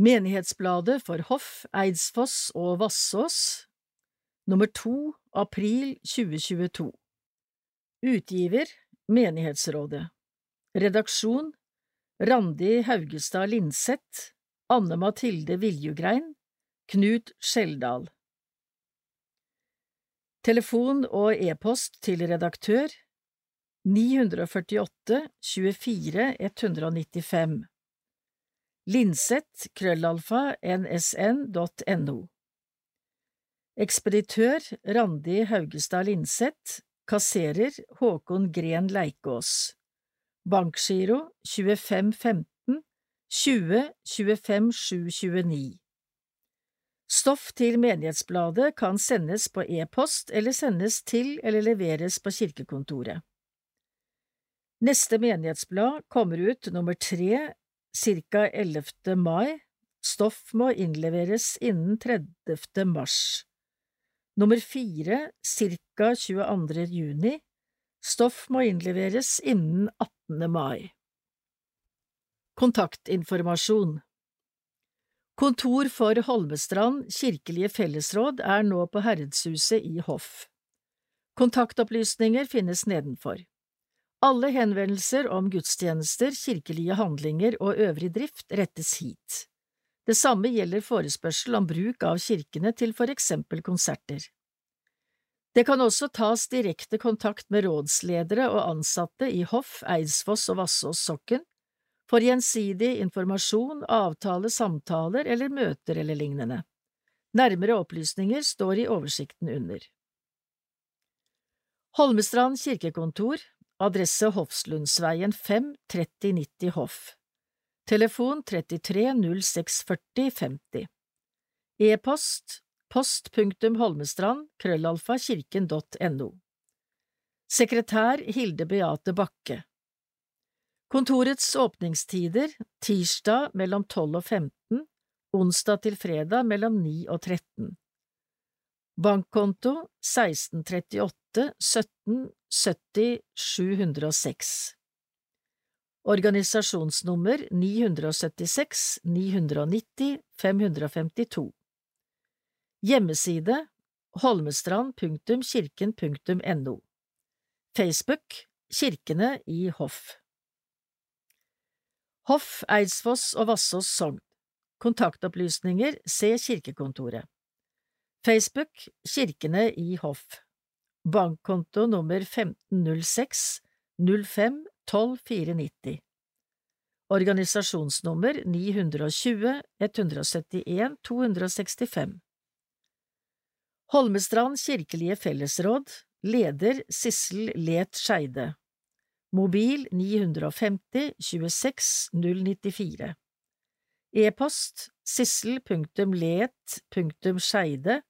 Menighetsbladet for Hoff, Eidsfoss og Vassås, nummer 2, april 2022 Utgiver Menighetsrådet. Redaksjon Randi Haugestad Linseth Anne Mathilde Viljugrein Knut Skjeldal. Telefon og e-post til redaktør 948 24 195 Linseth krøllalfa nsn.no Ekspeditør Randi Haugestad Linseth. Kasserer Håkon Gren Leikås. Bankgiro 2515 20 25 729 Stoff til Menighetsbladet kan sendes på e-post eller sendes til eller leveres på kirkekontoret. Neste menighetsblad kommer ut nummer tre ca. 11. mai. Stoff må innleveres innen 30. mars. Nummer fire ca. 22. juni. Stoff må innleveres innen 18. mai. Kontaktinformasjon Kontor for Holmestrand kirkelige fellesråd er nå på Herredshuset i Hoff. Kontaktopplysninger finnes nedenfor. Alle henvendelser om gudstjenester, kirkelige handlinger og øvrig drift rettes hit. Det samme gjelder forespørsel om bruk av kirkene til for eksempel konserter. Det kan også tas direkte kontakt med rådsledere og ansatte i Hoff, Eidsfoss og Vassås sokken for gjensidig informasjon, avtale, samtaler eller møter eller lignende. Nærmere opplysninger står i oversikten under. Holmestrand kirkekontor Adresse Hofslundsveien 5 3090 Hoff Telefon 33 0640 50 E-post post.holmestrand krøllalfa Sekretær Hilde Beate Bakke. Kontorets åpningstider tirsdag mellom 12 og 15, onsdag til fredag mellom 9 og 13. Bankkonto 1638 17 70 706 Organisasjonsnummer 976 990 552 Hjemmeside holmestrand.kirken.no Facebook Kirkene i Hoff. Hoff, Eidsfoss og Vassås sogn. Kontaktopplysninger se kirkekontoret. Facebook Kirkene i Hoff Bankkonto nummer 1506 05 12 490 Organisasjonsnummer 920 171 265 Holmestrand kirkelige fellesråd Leder Sissel Let Skeide. Mobil 950 26 094 E-post sissel.let.skeide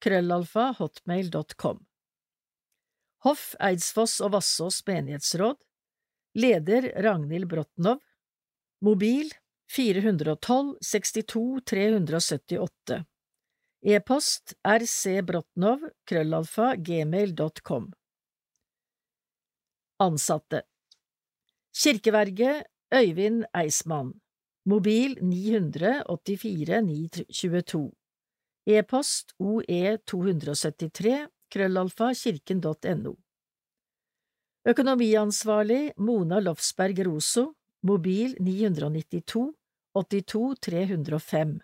krøllalfa hotmail.com Hoff, Eidsfoss og Vassås menighetsråd. Leder Ragnhild Brotnov Mobil 412 62 378 E-post rcbrotnov krøllalfa gmail.com Ansatte. Kirkeverget Øyvind Eismann. Mobil 984 922 E-post oe273 krøllalfa kirken.no Økonomiansvarlig Mona Lofsberg Roso Mobil 992 82 305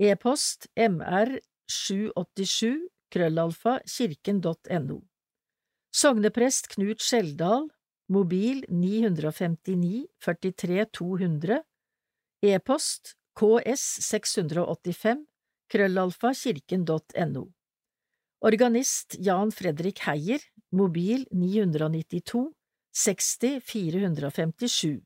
E-post mr787 krøllalfa kirken.no Sogneprest Knut Skjeldal Mobil 959 43 200 E-post ks 685 krøllalfa kirken.no Organist Jan Fredrik Heier Mobil 992 60 457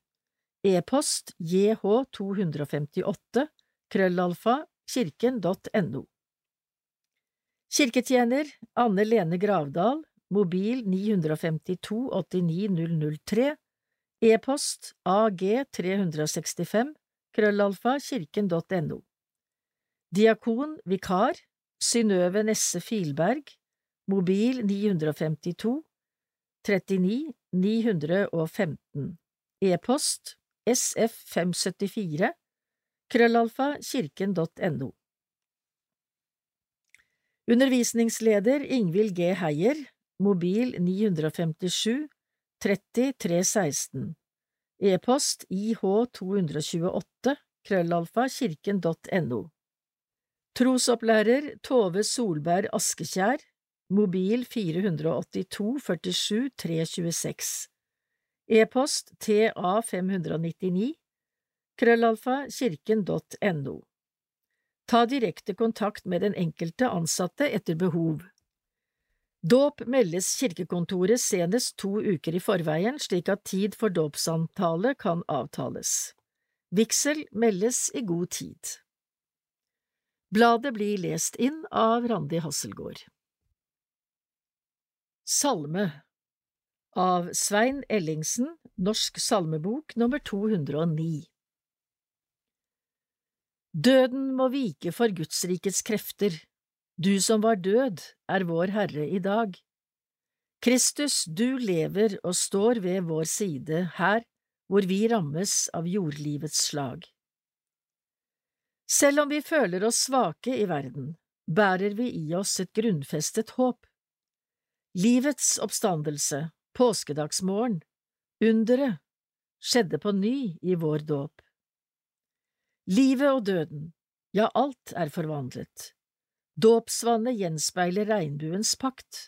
E-post jh258 krøllalfa kirken.no Kirketjener Anne Lene Gravdal mobil 952 89 003, e-post ag365, krøllalfa kirken.no. Diakon vikar Synnøve Nesse Filberg, mobil 952 39 915, e-post sf574, krøllalfa kirken.no. Undervisningsleder Ingvild G. Heier, mobil 957 30 316, e-post ih228 krøllalfa kirken.no. Trosopplærer Tove Solberg Askekjær, mobil 482 47 326, e-post ta599 krøllalfa kirken.no. Ta direkte kontakt med den enkelte ansatte etter behov. Dåp meldes kirkekontoret senest to uker i forveien, slik at tid for dåpssamtale kan avtales. Vigsel meldes i god tid. Bladet blir lest inn av Randi Hasselgaard. Salme av Svein Ellingsen, Norsk salmebok nummer 209 Døden må vike for Gudsrikets krefter, du som var død, er vår Herre i dag. Kristus, du lever og står ved vår side her hvor vi rammes av jordlivets slag. Selv om vi føler oss svake i verden, bærer vi i oss et grunnfestet håp. Livets oppstandelse, påskedagsmorgen, underet, skjedde på ny i vår dåp. Livet og døden, ja, alt er forvandlet. Dåpsvannet gjenspeiler regnbuens pakt.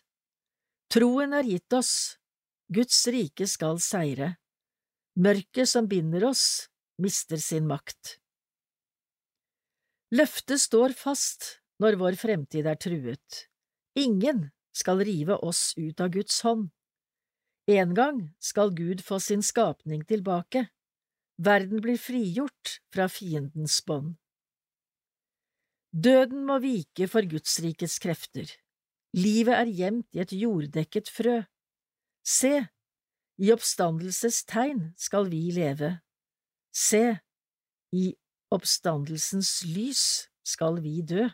Troen er gitt oss, Guds rike skal seire. Mørket som binder oss, mister sin makt. Løftet står fast når vår fremtid er truet. Ingen skal rive oss ut av Guds hånd. En gang skal Gud få sin skapning tilbake. Verden blir frigjort fra fiendens bånd. Døden må vike for Gudsrikets krefter. Livet er gjemt i et jorddekket frø. Se, i oppstandelses tegn skal vi leve. Se, i oppstandelsens lys skal vi dø.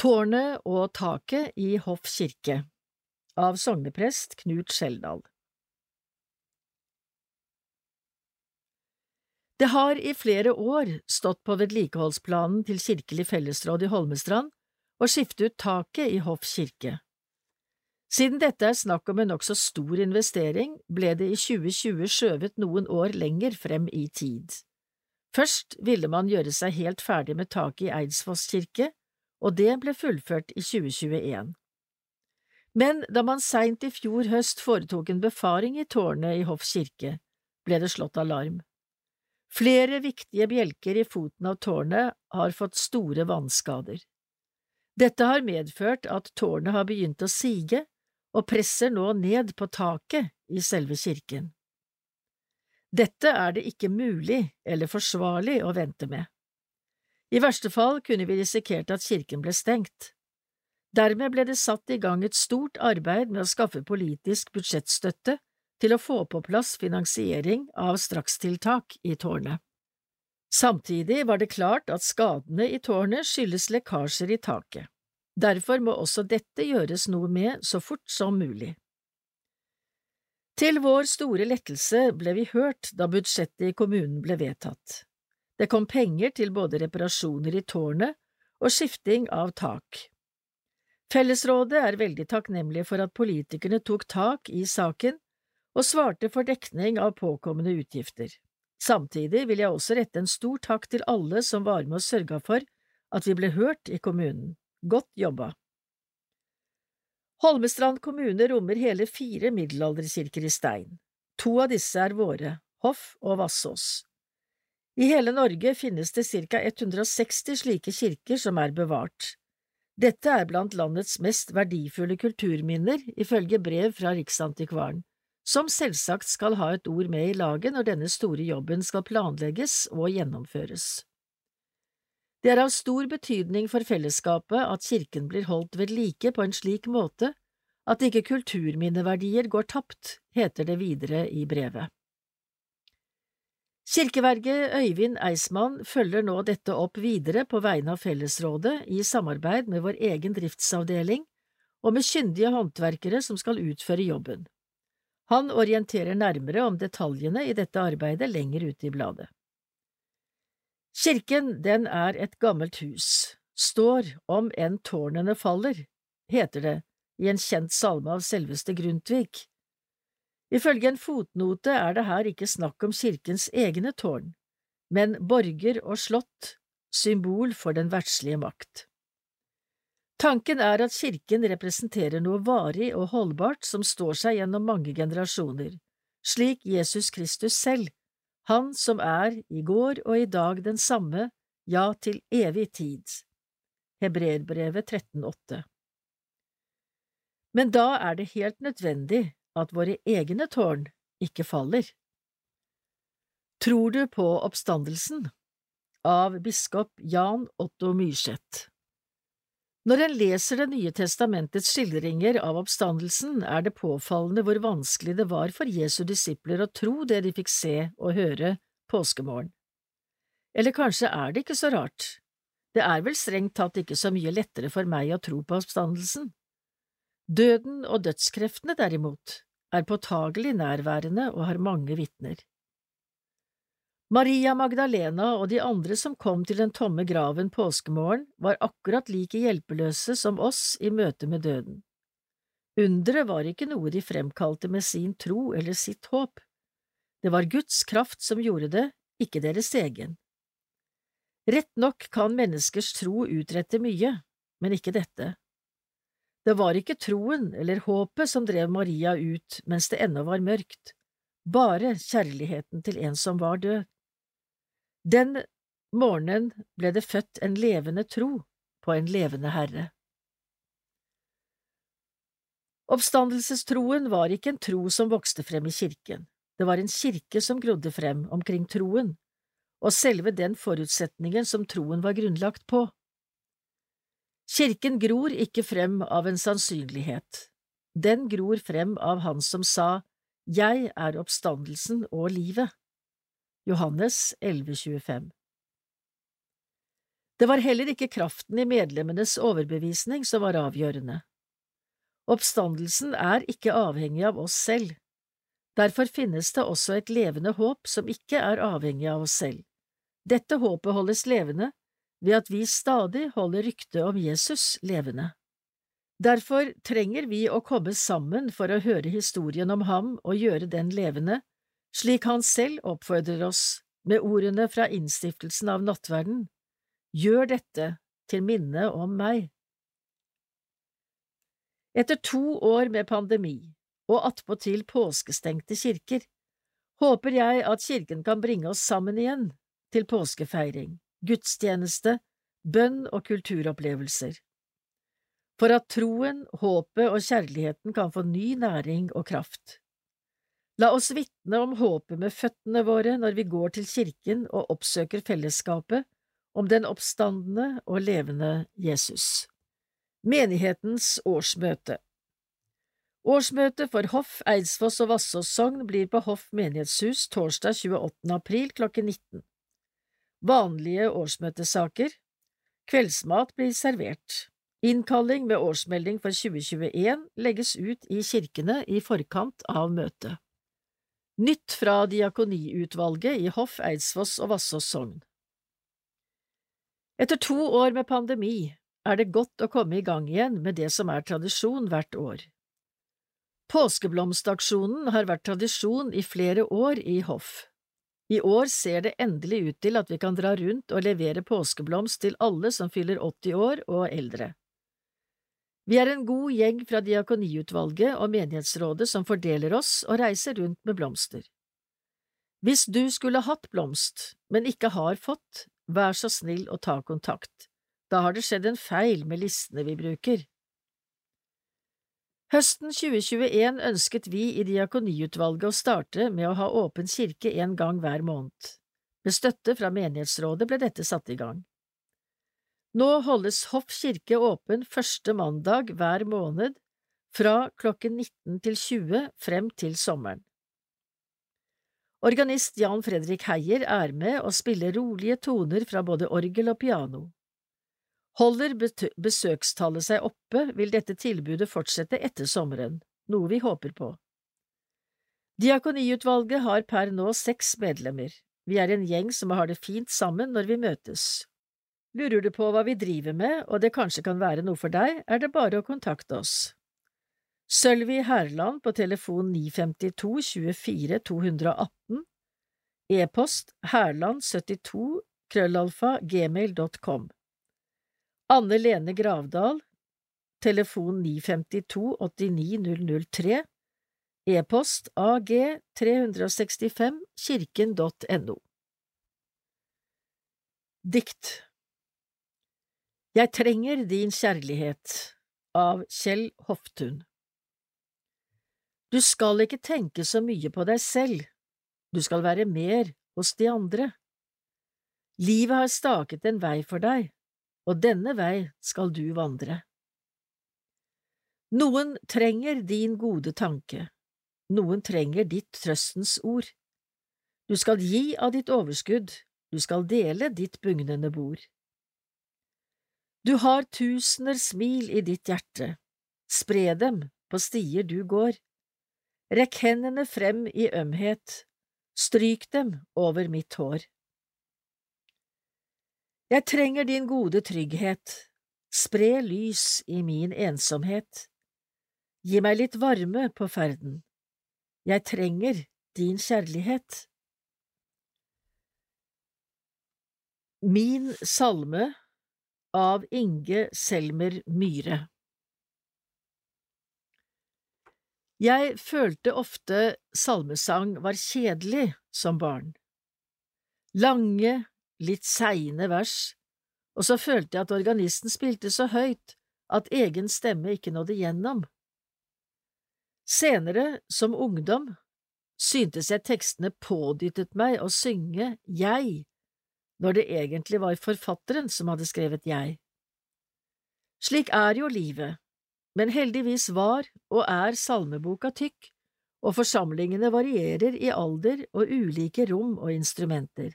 Tårnet og taket i Hoff kirke Av sogneprest Knut Skjeldal Det har i flere år stått på vedlikeholdsplanen til Kirkelig fellesråd i Holmestrand å skifte ut taket i Hoff kirke. Siden dette er snakk om en nokså stor investering, ble det i 2020 skjøvet noen år lenger frem i tid. Først ville man gjøre seg helt ferdig med taket i Eidsvoss kirke, og det ble fullført i 2021. Men da man seint i fjor høst foretok en befaring i tårnet i Hoff kirke, ble det slått alarm. Flere viktige bjelker i foten av tårnet har fått store vannskader. Dette har medført at tårnet har begynt å sige og presser nå ned på taket i selve kirken. Dette er det ikke mulig eller forsvarlig å vente med. I verste fall kunne vi risikert at kirken ble stengt. Dermed ble det satt i gang et stort arbeid med å skaffe politisk budsjettstøtte til å få på plass finansiering av strakstiltak i tårnet. Samtidig var det klart at skadene i tårnet skyldes lekkasjer i taket. Derfor må også dette gjøres noe med så fort som mulig. Til vår store lettelse ble vi hørt da budsjettet i kommunen ble vedtatt. Det kom penger til både reparasjoner i tårnet og skifting av tak. Fellesrådet er veldig takknemlige for at politikerne tok tak i saken og svarte for dekning av påkommende utgifter. Samtidig vil jeg også rette en stor takk til alle som var med og sørga for at vi ble hørt i kommunen. Godt jobba! Holmestrand kommune rommer hele fire middelalderkirker i stein. To av disse er våre, Hoff og Vassås. I hele Norge finnes det ca 160 slike kirker som er bevart. Dette er blant landets mest verdifulle kulturminner, ifølge brev fra Riksantikvaren som selvsagt skal ha et ord med i laget når denne store jobben skal planlegges og gjennomføres. Det er av stor betydning for fellesskapet at kirken blir holdt ved like på en slik måte at ikke kulturminneverdier går tapt, heter det videre i brevet. Kirkeverget Øyvind Eismann følger nå dette opp videre på vegne av Fellesrådet i samarbeid med vår egen driftsavdeling og med kyndige håndverkere som skal utføre jobben. Han orienterer nærmere om detaljene i dette arbeidet lenger ute i bladet. Kirken, den er et gammelt hus, står om enn tårnene faller, heter det i en kjent salme av selveste Grundtvig. Ifølge en fotnote er det her ikke snakk om kirkens egne tårn, men borger og slott, symbol for den verdslige makt. Tanken er at kirken representerer noe varig og holdbart som står seg gjennom mange generasjoner, slik Jesus Kristus selv han som er i går og i dag den samme, ja, til evig tid. Hebreerbrevet 13,8 Men da er det helt nødvendig at våre egne tårn ikke faller. Tror du på oppstandelsen? Av biskop Jan Otto Myrseth når en leser Det nye testamentets skildringer av oppstandelsen, er det påfallende hvor vanskelig det var for Jesu disipler å tro det de fikk se og høre påskemorgen. Eller kanskje er det ikke så rart, det er vel strengt tatt ikke så mye lettere for meg å tro på oppstandelsen. Døden og dødskreftene, derimot, er påtagelig nærværende og har mange vitner. Maria Magdalena og de andre som kom til den tomme graven påskemorgen, var akkurat like hjelpeløse som oss i møte med døden. Underet var ikke noe de fremkalte med sin tro eller sitt håp. Det var Guds kraft som gjorde det, ikke deres egen. Rett nok kan menneskers tro utrette mye, men ikke dette. Det var ikke troen eller håpet som drev Maria ut mens det ennå var mørkt, bare kjærligheten til en som var død. Den morgenen ble det født en levende tro på en levende Herre. Oppstandelsestroen var ikke en tro som vokste frem i kirken, det var en kirke som grodde frem omkring troen, og selve den forutsetningen som troen var grunnlagt på. Kirken gror ikke frem av en sannsynlighet, den gror frem av Han som sa Jeg er oppstandelsen og livet. Johannes 11,25 Det var heller ikke kraften i medlemmenes overbevisning som var avgjørende. Oppstandelsen er ikke avhengig av oss selv. Derfor finnes det også et levende håp som ikke er avhengig av oss selv. Dette håpet holdes levende ved at vi stadig holder ryktet om Jesus levende. Derfor trenger vi å komme sammen for å høre historien om ham og gjøre den levende, slik han selv oppfordrer oss med ordene fra innstiftelsen av nattverden, gjør dette til minne om meg. Etter to år med pandemi og attpåtil påskestengte kirker, håper jeg at kirken kan bringe oss sammen igjen til påskefeiring, gudstjeneste, bønn og kulturopplevelser. For at troen, håpet og kjærligheten kan få ny næring og kraft. La oss vitne om håpet med føttene våre når vi går til kirken og oppsøker fellesskapet om den oppstandende og levende Jesus. Menighetens årsmøte Årsmøtet for Hoff, Eidsfoss og Vassås sogn blir på Hoff menighetshus torsdag 28. april klokken 19. Vanlige årsmøtesaker Kveldsmat blir servert. Innkalling med årsmelding for 2021 legges ut i kirkene i forkant av møtet. Nytt fra Diakoniutvalget i Hoff, Eidsvoss og Vassås sogn Etter to år med pandemi er det godt å komme i gang igjen med det som er tradisjon hvert år. Påskeblomstaksjonen har vært tradisjon i flere år i Hoff. I år ser det endelig ut til at vi kan dra rundt og levere påskeblomst til alle som fyller 80 år og eldre. Vi er en god gjeng fra Diakoniutvalget og menighetsrådet som fordeler oss og reiser rundt med blomster. Hvis du skulle hatt blomst, men ikke har fått, vær så snill å ta kontakt. Da har det skjedd en feil med listene vi bruker. Høsten 2021 ønsket vi i Diakoniutvalget å starte med å ha åpen kirke en gang hver måned. Med støtte fra menighetsrådet ble dette satt i gang. Nå holdes Hoff kirke åpen første mandag hver måned fra klokken 19 til 20 frem til sommeren. Organist Jan Fredrik Heier er med og spiller rolige toner fra både orgel og piano. Holder besøkstallet seg oppe, vil dette tilbudet fortsette etter sommeren, noe vi håper på. Diakoniutvalget har per nå seks medlemmer, vi er en gjeng som har det fint sammen når vi møtes. Lurer du på hva vi driver med, og det kanskje kan være noe for deg, er det bare å kontakte oss. Sølvi Herland på telefon 952 24 218, e-post herland72 krøllalfa gmail.com. Anne Lene Gravdal, telefon 952 89 003, e-post ag 365 kirken.no. Dikt Jeg trenger din kjærlighet av Kjell Hoftun Du skal ikke tenke så mye på deg selv, du skal være mer hos de andre. Livet har staket en vei for deg, og denne vei skal du vandre. Noen trenger din gode tanke, noen trenger ditt trøstens ord. Du skal gi av ditt overskudd, du skal dele ditt bugnende bord. Du har tusener smil i ditt hjerte, spre dem på stier du går. Rekk hendene frem i ømhet, stryk dem over mitt hår. Jeg trenger din gode trygghet, spre lys i min ensomhet. Gi meg litt varme på ferden. Jeg trenger din kjærlighet. Min salme av Inge Selmer Myhre Jeg følte ofte salmesang var kjedelig som barn. Lange, litt seine vers, og så følte jeg at organisten spilte så høyt at egen stemme ikke nådde gjennom. Senere, som ungdom, syntes jeg tekstene pådyttet meg å synge jeg, når det egentlig var forfatteren som hadde skrevet jeg. Slik er jo livet, men heldigvis var og er salmeboka tykk, og forsamlingene varierer i alder og ulike rom og instrumenter.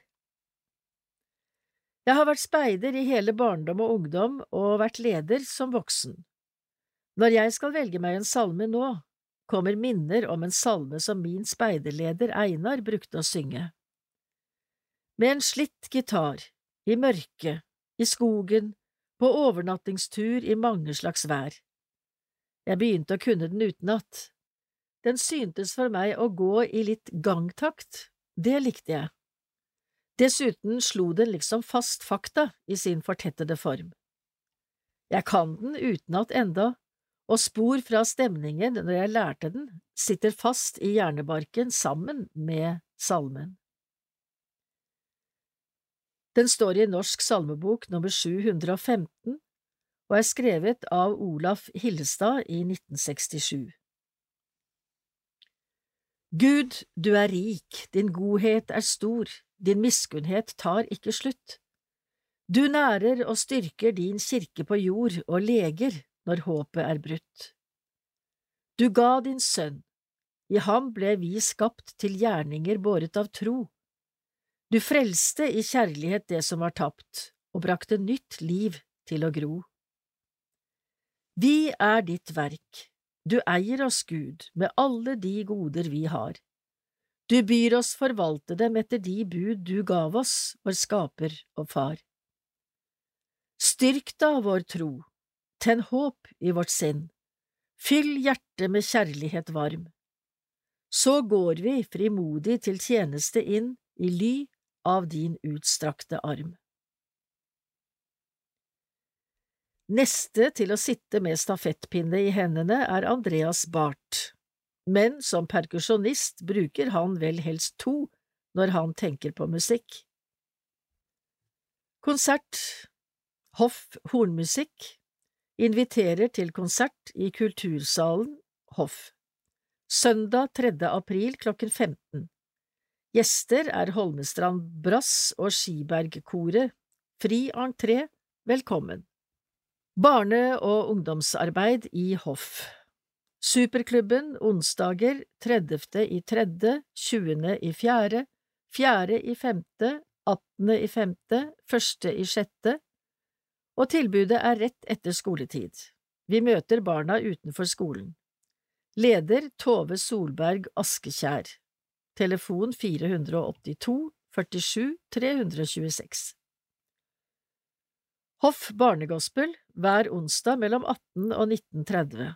Jeg har vært speider i hele barndom og ungdom og vært leder som voksen. Når jeg skal velge meg en salme nå, kommer minner om en salme som min speiderleder Einar brukte å synge. Med en slitt gitar, i mørket, i skogen, på overnattingstur i mange slags vær. Jeg begynte å kunne den utenat. Den syntes for meg å gå i litt gangtakt, det likte jeg. Dessuten slo den liksom fast fakta i sin fortettede form. Jeg kan den utenat enda, og spor fra stemningen når jeg lærte den, sitter fast i hjernebarken sammen med salmen. Den står i Norsk salmebok nummer 715 og er skrevet av Olaf Hillestad i 1967. Gud, du er rik, din godhet er stor, din miskunnhet tar ikke slutt. Du nærer og styrker din kirke på jord og leger når håpet er brutt. Du ga din sønn, i ham ble vi skapt til gjerninger båret av tro. Du frelste i kjærlighet det som var tapt, og brakte nytt liv til å gro. Vi er ditt verk, du eier oss, Gud, med alle de goder vi har. Du byr oss forvalte dem etter de bud du gav oss, vår skaper og far. Styrk da vår tro, Tenn håp i vårt sinn, fyll hjertet med kjærlighet varm. Så går vi frimodig til tjeneste inn i ly av din utstrakte arm. Neste til å sitte med stafettpinne i hendene er Andreas Barth, men som perkusjonist bruker han vel helst to når han tenker på musikk. Konsert Hoff hornmusikk inviterer til konsert i Kultursalen Hoff. Søndag 3. april klokken 15. Gjester er Holmestrand Brass og Skibergkoret. Fri entré, velkommen. Barne- og ungdomsarbeid i Hoff. Superklubben onsdager 30. i 3., 20. i fjerde, fjerde i 5., 18. i femte, første i 6., og tilbudet er rett etter skoletid. Vi møter barna utenfor skolen. Leder Tove Solberg Askekjær Telefon 482 47 326. Hoff barnegospel hver onsdag mellom 18 og 19.30.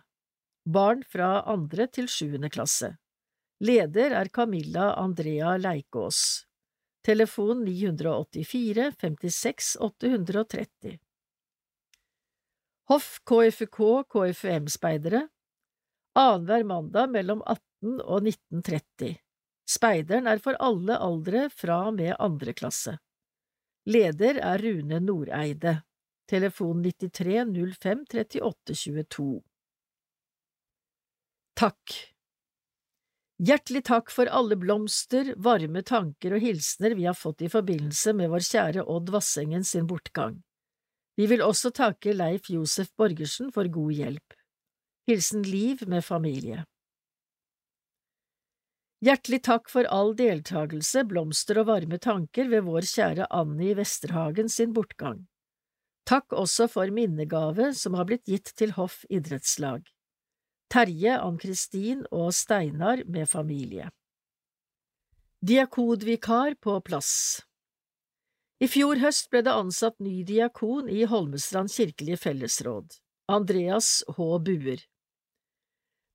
Barn fra andre til sjuende klasse. Leder er Camilla Andrea Leikås. Telefon 984 56 830. Hoff KFUK KFUM-speidere Annenhver mandag mellom 18 og 19.30. Speideren er for alle aldre fra og med andre klasse. Leder er Rune Noreide. Telefon 93 05 38 22. Takk Hjertelig takk for alle blomster, varme tanker og hilsener vi har fått i forbindelse med vår kjære Odd Vassengen sin bortgang. Vi vil også takke Leif Josef Borgersen for god hjelp. Hilsen Liv med familie. Hjertelig takk for all deltakelse, blomster og varme tanker ved vår kjære Annie Vesterhagen sin bortgang. Takk også for minnegave som har blitt gitt til Hoff idrettslag. Terje, Ann-Kristin og Steinar med familie. Diakodvikar på plass I fjor høst ble det ansatt ny diakon i Holmestrand kirkelige fellesråd, Andreas H. Buer.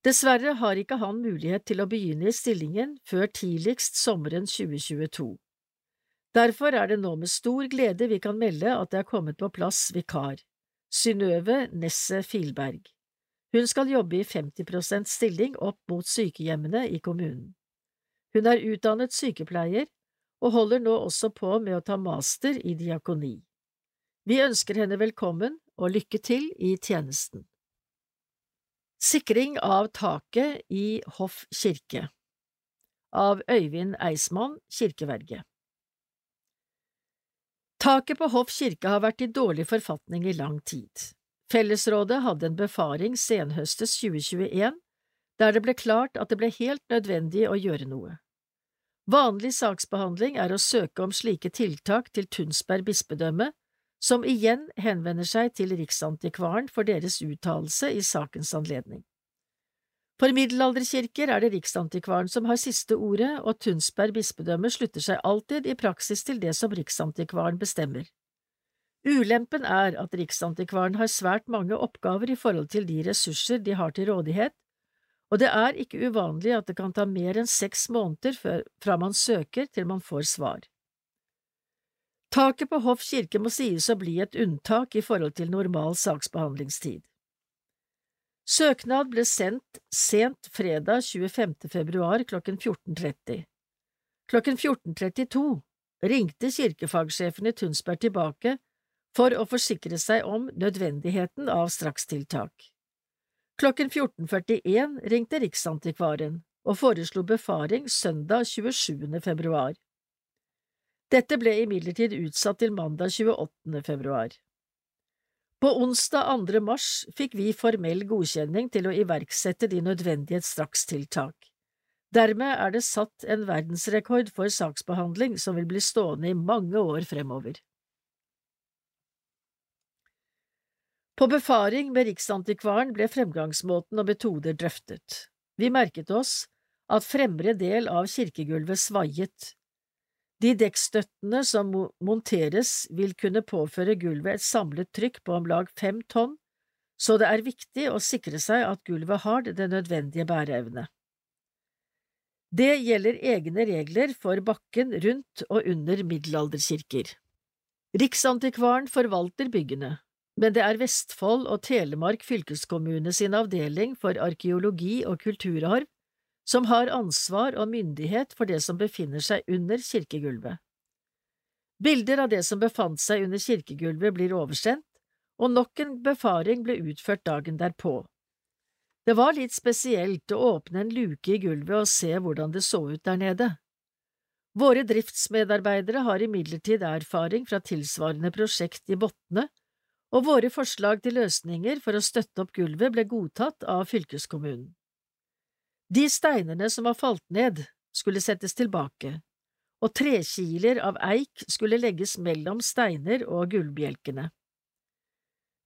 Dessverre har ikke han mulighet til å begynne i stillingen før tidligst sommeren 2022. Derfor er det nå med stor glede vi kan melde at det er kommet på plass vikar, Synnøve Nesse Filberg. Hun skal jobbe i 50 prosent stilling opp mot sykehjemmene i kommunen. Hun er utdannet sykepleier og holder nå også på med å ta master i diakoni. Vi ønsker henne velkommen og lykke til i tjenesten. Sikring av taket i Hoff kirke Av Øyvind Eismann, kirkeverge Taket på Hoff kirke har vært i dårlig forfatning i lang tid. Fellesrådet hadde en befaring senhøstes 2021 der det ble klart at det ble helt nødvendig å gjøre noe. Vanlig saksbehandling er å søke om slike tiltak til Tunsberg bispedømme, som igjen henvender seg til Riksantikvaren for deres uttalelse i sakens anledning. For middelalderkirker er det Riksantikvaren som har siste ordet, og Tunsberg bispedømme slutter seg alltid i praksis til det som Riksantikvaren bestemmer. Ulempen er at Riksantikvaren har svært mange oppgaver i forhold til de ressurser de har til rådighet, og det er ikke uvanlig at det kan ta mer enn seks måneder fra man søker til man får svar. Taket på Hoff kirke må sies å bli et unntak i forhold til normal saksbehandlingstid. Søknad ble sendt sent fredag 25. februar klokken 14.30. Klokken 14.32 ringte kirkefagsjefen i Tunsberg tilbake for å forsikre seg om nødvendigheten av strakstiltak. Klokken 14.41 ringte Riksantikvaren og foreslo befaring søndag 27. februar. Dette ble imidlertid utsatt til mandag 28. februar. På onsdag 2. mars fikk vi formell godkjenning til å iverksette de nødvendige strakstiltak. Dermed er det satt en verdensrekord for saksbehandling som vil bli stående i mange år fremover. På befaring med Riksantikvaren ble fremgangsmåten og metoder drøftet. Vi merket oss at fremre del av kirkegulvet svaiet, de dekkstøttene som monteres vil kunne påføre gulvet et samlet trykk på om lag fem tonn, så det er viktig å sikre seg at gulvet har den nødvendige bæreevne. Det gjelder egne regler for bakken rundt og under middelalderkirker. Riksantikvaren forvalter byggene, men det er Vestfold og Telemark fylkeskommune sin avdeling for arkeologi og kulturarv som har ansvar og myndighet for det som befinner seg under kirkegulvet. Bilder av det som befant seg under kirkegulvet blir oversendt, og nok en befaring ble utført dagen derpå. Det var litt spesielt å åpne en luke i gulvet og se hvordan det så ut der nede. Våre driftsmedarbeidere har imidlertid erfaring fra tilsvarende prosjekt i Botne, og våre forslag til løsninger for å støtte opp gulvet ble godtatt av fylkeskommunen. De steinene som var falt ned, skulle settes tilbake, og trekiler av eik skulle legges mellom steiner og gulvbjelkene.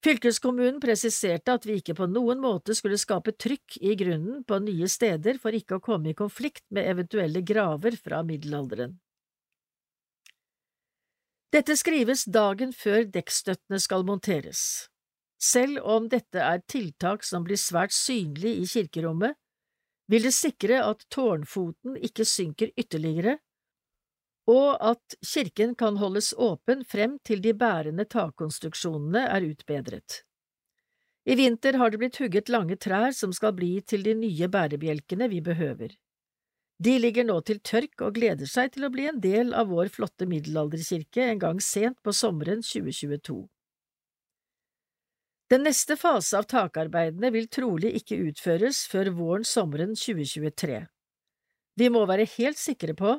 Fylkeskommunen presiserte at vi ikke på noen måte skulle skape trykk i grunnen på nye steder for ikke å komme i konflikt med eventuelle graver fra middelalderen. Dette skrives dagen før dekkstøttene skal monteres. Selv om dette er tiltak som blir svært synlig i kirkerommet, vil det sikre at tårnfoten ikke synker ytterligere, og at kirken kan holdes åpen frem til de bærende takkonstruksjonene er utbedret. I vinter har det blitt hugget lange trær som skal bli til de nye bærebjelkene vi behøver. De ligger nå til tørk og gleder seg til å bli en del av vår flotte middelalderkirke en gang sent på sommeren 2022. Den neste fase av takarbeidene vil trolig ikke utføres før våren–sommeren 2023. Vi må være helt sikre på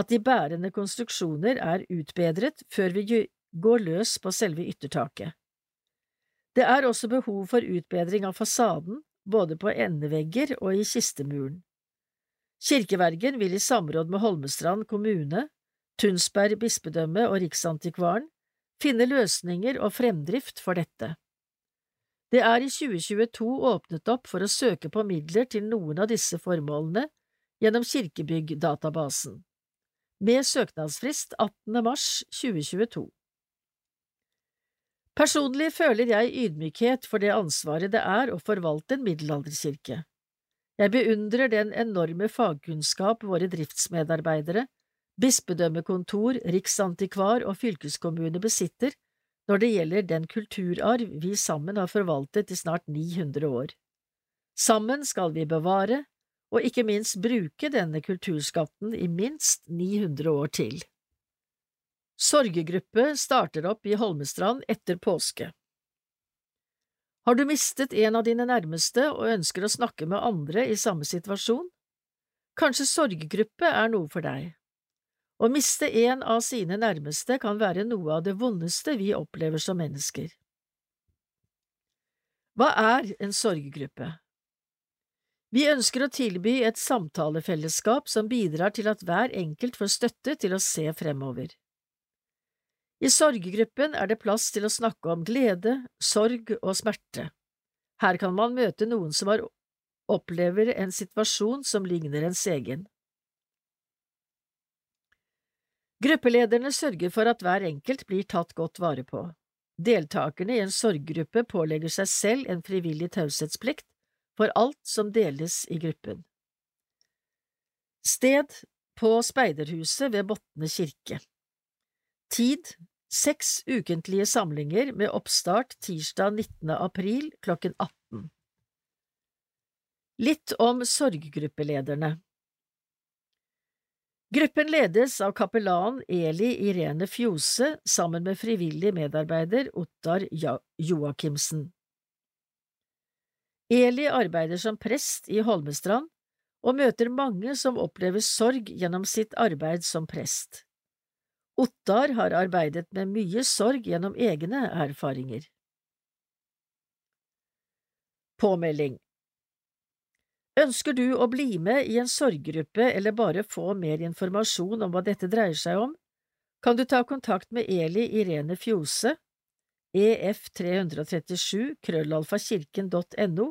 at de bærende konstruksjoner er utbedret før vi går løs på selve yttertaket. Det er også behov for utbedring av fasaden, både på endevegger og i kistemuren. Kirkevergen vil i samråd med Holmestrand kommune, Tunsberg bispedømme og Riksantikvaren finne løsninger og fremdrift for dette. Det er i 2022 åpnet opp for å søke på midler til noen av disse formålene gjennom Kirkebyggdatabasen, med søknadsfrist 18. mars 2022. Personlig føler jeg ydmykhet for det ansvaret det er å forvalte en middelalderkirke. Jeg beundrer den enorme fagkunnskap våre driftsmedarbeidere, bispedømmekontor, riksantikvar og fylkeskommune besitter når det gjelder den kulturarv vi sammen har forvaltet i snart 900 år. Sammen skal vi bevare og ikke minst bruke denne kulturskatten i minst 900 år til. Sorgegruppe starter opp i Holmestrand etter påske. Har du mistet en av dine nærmeste og ønsker å snakke med andre i samme situasjon? Kanskje sorggruppe er noe for deg. Å miste en av sine nærmeste kan være noe av det vondeste vi opplever som mennesker. Hva er en sorggruppe? Vi ønsker å tilby et samtalefellesskap som bidrar til at hver enkelt får støtte til å se fremover. I sorggruppen er det plass til å snakke om glede, sorg og smerte. Her kan man møte noen som har opplever en situasjon som ligner ens egen. Gruppelederne sørger for at hver enkelt blir tatt godt vare på. Deltakerne i en sorggruppe pålegger seg selv en frivillig taushetsplikt for alt som deles i gruppen. Sted på Speiderhuset ved Botne kirke Tid Seks ukentlige samlinger med oppstart tirsdag 19. april klokken 18. Litt om sorggruppelederne Gruppen ledes av kapellan Eli Irene Fjose sammen med frivillig medarbeider Ottar Joakimsen. Eli arbeider som prest i Holmestrand og møter mange som opplever sorg gjennom sitt arbeid som prest. Ottar har arbeidet med mye sorg gjennom egne erfaringer. Påmelding Ønsker du å bli med i en sorggruppe eller bare få mer informasjon om hva dette dreier seg om, kan du ta kontakt med Eli Irene Fjose, ef337 krøllalfakirken.no,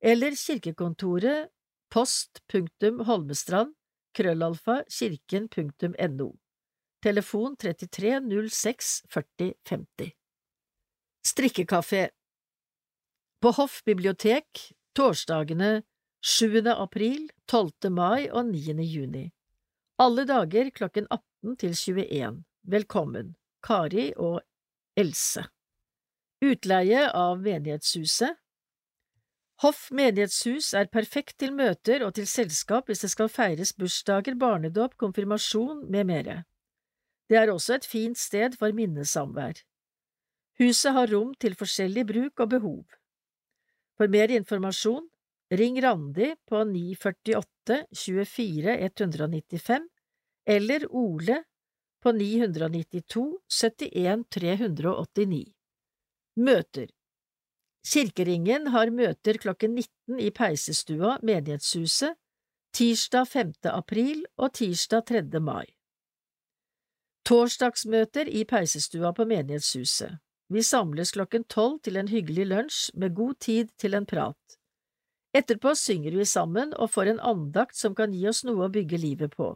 eller kirkekontoret post.holmestrand krøllalfa kirken.no telefon 33 06 40 50. Strikkekafé. På Hoff bibliotek torsdagene 7. april, 12. mai og 9. juni. Alle dager klokken 18 til 21. Velkommen, Kari og Else. Utleie av menighetshuset Hoff menighetshus er perfekt til møter og til selskap hvis det skal feires bursdager, barnedåp, konfirmasjon med mere. Det er også et fint sted for minnesamvær. Huset har rom til forskjellig bruk og behov. For mer informasjon, ring Randi på 948 24 195 eller Ole på 992 71 389. Møter Kirkeringen har møter klokken 19 i Peisestua, menighetshuset, tirsdag 5. april og tirsdag 3. mai. Torsdagsmøter i peisestua på menighetshuset. Vi samles klokken tolv til en hyggelig lunsj med god tid til en prat. Etterpå synger vi sammen og får en andakt som kan gi oss noe å bygge livet på.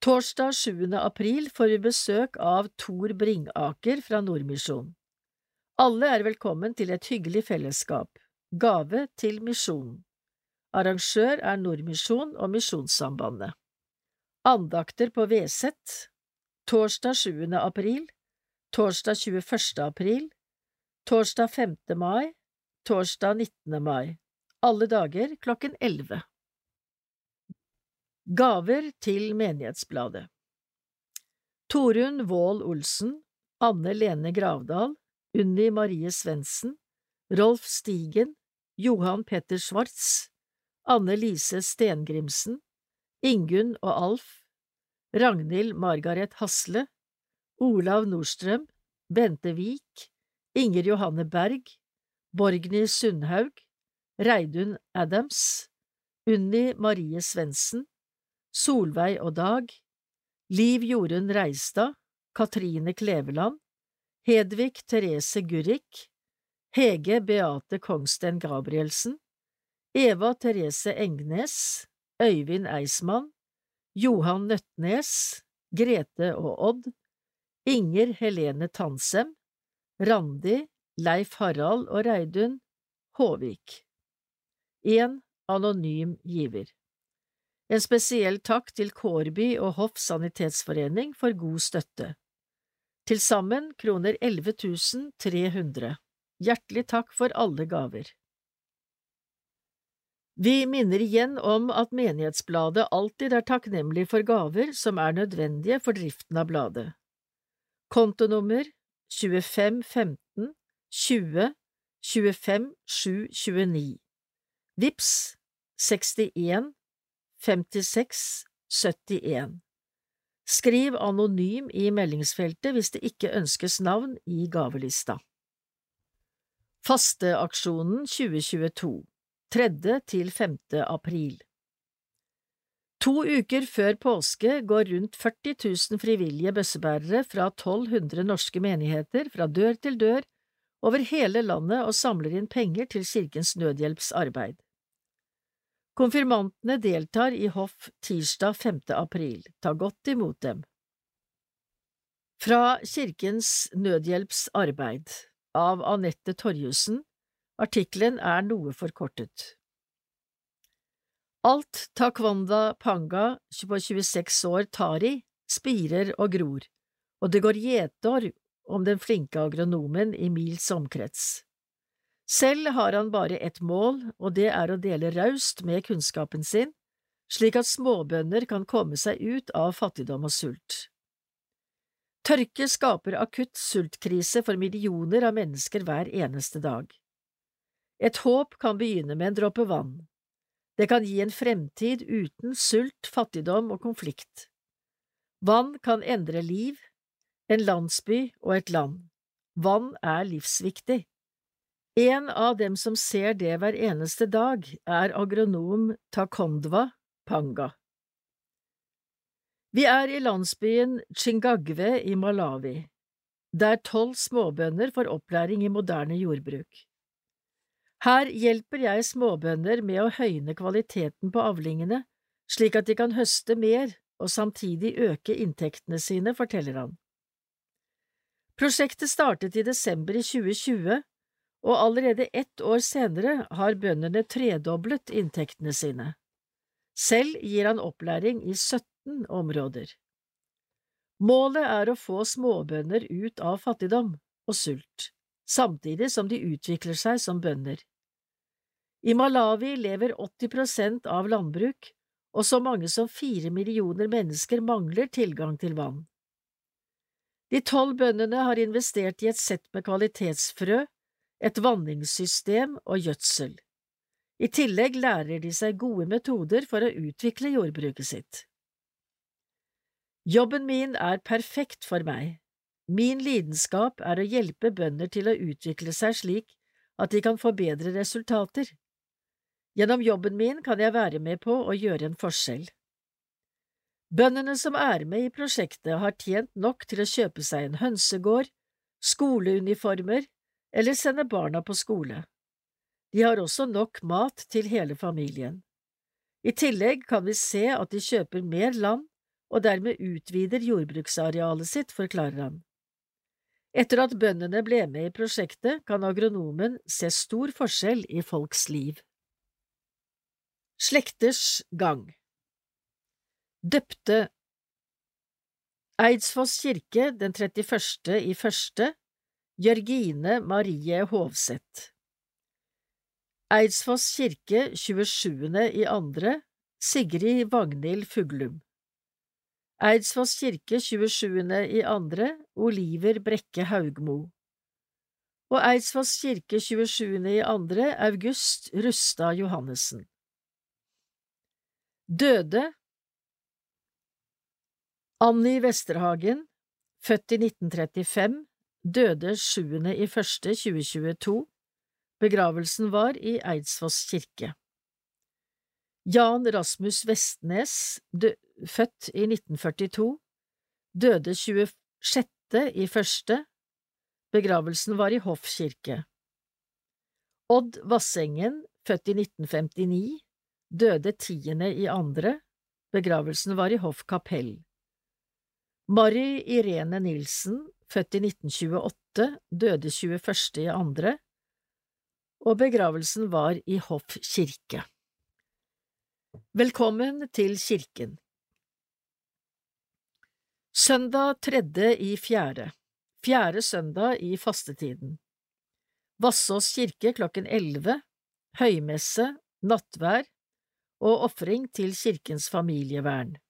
Torsdag 7. april får vi besøk av Tor Bringaker fra Nordmisjon. Alle er velkommen til et hyggelig fellesskap. Gave til misjonen. Arrangør er Nordmisjon og Misjonssambandet. Andakter på Veset Torsdag 7. april Torsdag 21. april Torsdag 5. mai Torsdag 19. mai Alle dager klokken 11 Gaver til Menighetsbladet Torunn Wold Olsen, Anne Lene Gravdal, Unni Marie Svendsen, Rolf Stigen, Johan Petter Schwartz, Anne Lise Stengrimsen, Ingunn og Alf, Ragnhild Margaret Hasle, Olav Nordstrøm, Bente Vik, Inger Johanne Berg, Borgny Sundhaug, Reidun Adams, Unni Marie Svendsen, Solveig og Dag, Liv Jorunn Reistad, Katrine Kleveland, Hedvig Therese Gurrik, Hege Beate Kongsten Gabrielsen, Eva Therese Engnes, Øyvind Eismann, Johan Nøttenes, Grete og Odd, Inger Helene Tansem, Randi, Leif Harald og Reidun Håvik. En anonym giver. En spesiell takk til Kårby og Hoff sanitetsforening for god støtte. Til sammen kroner 11 300. Hjertelig takk for alle gaver. Vi minner igjen om at Menighetsbladet alltid er takknemlig for gaver som er nødvendige for driften av bladet. Kontonummer 2515 20 25 729 Vips 61 56 71 Skriv anonym i meldingsfeltet hvis det ikke ønskes navn i gavelista. Fasteaksjonen 2022 3. til 5. april To uker før påske går rundt 40 000 frivillige bøssebærere fra 1200 norske menigheter fra dør til dør over hele landet og samler inn penger til Kirkens Nødhjelpsarbeid. Konfirmantene deltar i hoff tirsdag 5. april. Ta godt imot dem. Fra Kirkens Nødhjelpsarbeid av Anette Torjussen Artikkelen er noe forkortet. Alt Takwanda Panga på 26 år tar i, spirer og gror, og det går gjetord om den flinke agronomen i mils omkrets. Selv har han bare ett mål, og det er å dele raust med kunnskapen sin, slik at småbønder kan komme seg ut av fattigdom og sult. Tørke skaper akutt sultkrise for millioner av mennesker hver eneste dag. Et håp kan begynne med en dråpe vann. Det kan gi en fremtid uten sult, fattigdom og konflikt. Vann kan endre liv, en landsby og et land. Vann er livsviktig. En av dem som ser det hver eneste dag, er agronom Takondwa Panga. Vi er i landsbyen Chingagwe i Malawi, der tolv småbønder får opplæring i moderne jordbruk. Her hjelper jeg småbønder med å høyne kvaliteten på avlingene, slik at de kan høste mer og samtidig øke inntektene sine, forteller han. Prosjektet startet i desember i 2020 og allerede ett år senere har bøndene tredoblet inntektene sine. Selv gir han opplæring i 17 områder. Målet er å få småbønder ut av fattigdom og sult, samtidig som de utvikler seg som bønder. I Malawi lever 80 prosent av landbruk, og så mange som fire millioner mennesker mangler tilgang til vann. De tolv bøndene har investert i et sett med kvalitetsfrø et vanningssystem og gjødsel. I tillegg lærer de seg gode metoder for å utvikle jordbruket sitt. Jobben min er perfekt for meg. Min lidenskap er å hjelpe bønder til å utvikle seg slik at de kan få bedre resultater. Gjennom jobben min kan jeg være med på å gjøre en forskjell. Bøndene som er med i prosjektet, har tjent nok til å kjøpe seg en hønsegård, skoleuniformer, eller sende barna på skole. De har også nok mat til hele familien. I tillegg kan vi se at de kjøper mer land og dermed utvider jordbruksarealet sitt, forklarer han. Etter at bøndene ble med i prosjektet, kan agronomen se stor forskjell i folks liv. Slekters gang Døpte Eidsfoss kirke den 31. i første Jørgine Marie Hovseth Eidsfoss kirke 27. i andre Sigrid Vagnhild Fuglum Eidsfoss kirke 27. i andre Oliver Brekke Haugmo og Eidsfoss kirke 27. i andre August Rustad Johannessen Døde Annie Westerhagen, født i 1935, døde 7. i første 2022 Begravelsen var i Eidsfoss kirke. Jan Rasmus Vestnes, født i 1942, døde 26. i første. Begravelsen var i Hoff kirke. Odd Vassengen, født i 1959, døde 10. i andre. Begravelsen var i Hoff kapell. Mary Irene Nilsen, født i 1928, døde 21. i andre og begravelsen var i Hoff kirke. Velkommen til kirken Søndag tredje i fjerde, fjerde søndag i fastetiden Vassås kirke klokken elleve, høymesse, nattvær og ofring til kirkens familievern.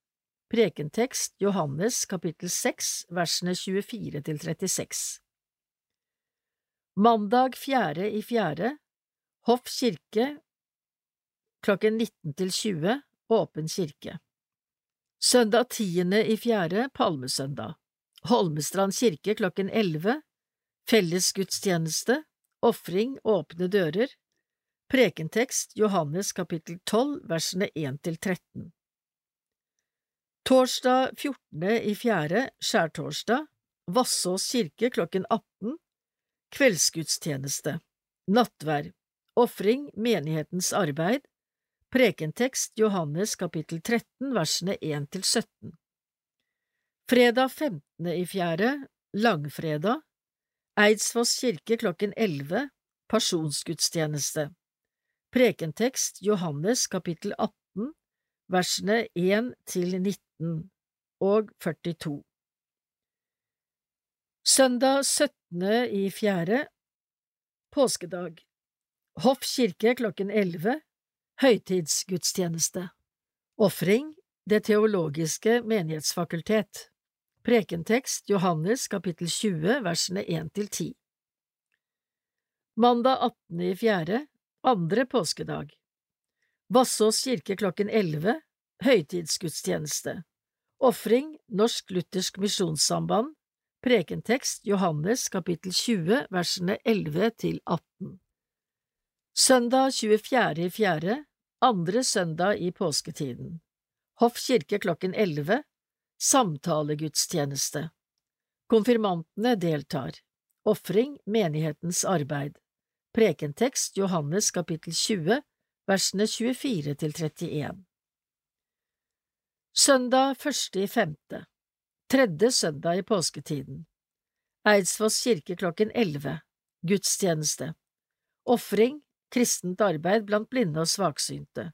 Prekentekst Johannes kapittel 6 versene 24 til 36 Mandag fjerde i fjerde, Hoff kirke klokken 19 til 20, åpen kirke. Søndag tiende i fjerde, palmesøndag, Holmestrand kirke klokken 11, Felles gudstjeneste ofring, åpne dører, prekentekst Johannes kapittel 12 versene 1 til 13. Torsdag 14. i fjerde, skjærtorsdag, Vassås kirke klokken 18, Kveldsgudstjeneste Nattvær Ofring Menighetens arbeid Prekentekst Johannes kapittel 13 versene 1 til 17 Fredag 15. i fjerde Langfredag Eidsfoss kirke klokken 11 Pasjonsgudstjeneste Prekentekst Johannes kapittel 18 versene 1 til 19 og 42 Søndag 17. i fjerde Påskedag. Hoff kirke klokken 11 Høytidsgudstjeneste. Ofring Det teologiske menighetsfakultet. Prekentekst Johannes kapittel 20 versene 1 til 10 Mandag 18. i fjerde Andre påskedag. Vassås kirke klokken 11 Høytidsgudstjeneste Ofring Norsk Luthersk Misjonssamband. Prekentekst Johannes kapittel 20 versene 11 til 18 Søndag 24.4. andre søndag i påsketiden. Hoff kirke klokken 11 Samtalegudstjeneste. Konfirmantene deltar. Ofring menighetens arbeid. Prekentekst Johannes kapittel 20 versene 24 til 31 Søndag første i femte. Tredje søndag i påsketiden. Eidsfoss kirke klokken elleve. Gudstjeneste. Ofring Kristent arbeid blant blinde og svaksynte.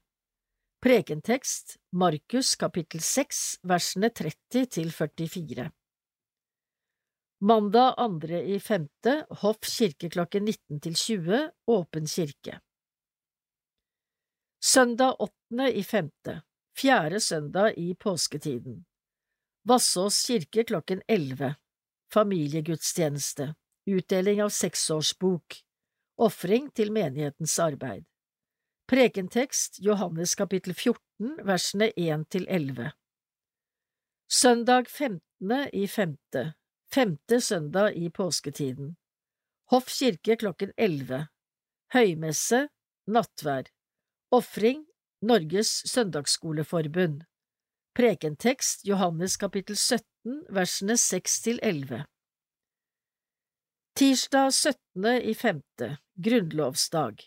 Prekentekst Markus kapittel 6 versene 30 til 44 Mandag andre i femte Hoff kirke klokken 19 til 20 Åpen kirke. Søndag åttende i femte Fjerde søndag i påsketiden. Vassås kirke klokken 11 Familiegudstjeneste. Utdeling av seksårsbok. Ofring til menighetens arbeid. Prekentekst Johannes kapittel 14 versene 1 til 11 Søndag 15. i femte. Femte søndag i påsketiden. Hoff kirke klokken 11 Høymesse Nattvær Ofring Norges Søndagsskoleforbund Prekentekst Johannes kapittel 17 versene 6 til 11 Tirsdag 17. i 5. Grunnlovsdag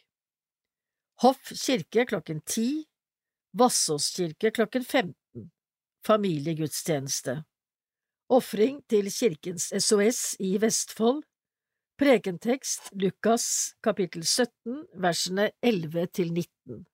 Hoff kirke klokken 10 Vassås kirke klokken 15 familiegudstjeneste. Ofring til Kirkens SOS i Vestfold. Prekentekst Lukas kapittel 17 versene 11 til 19.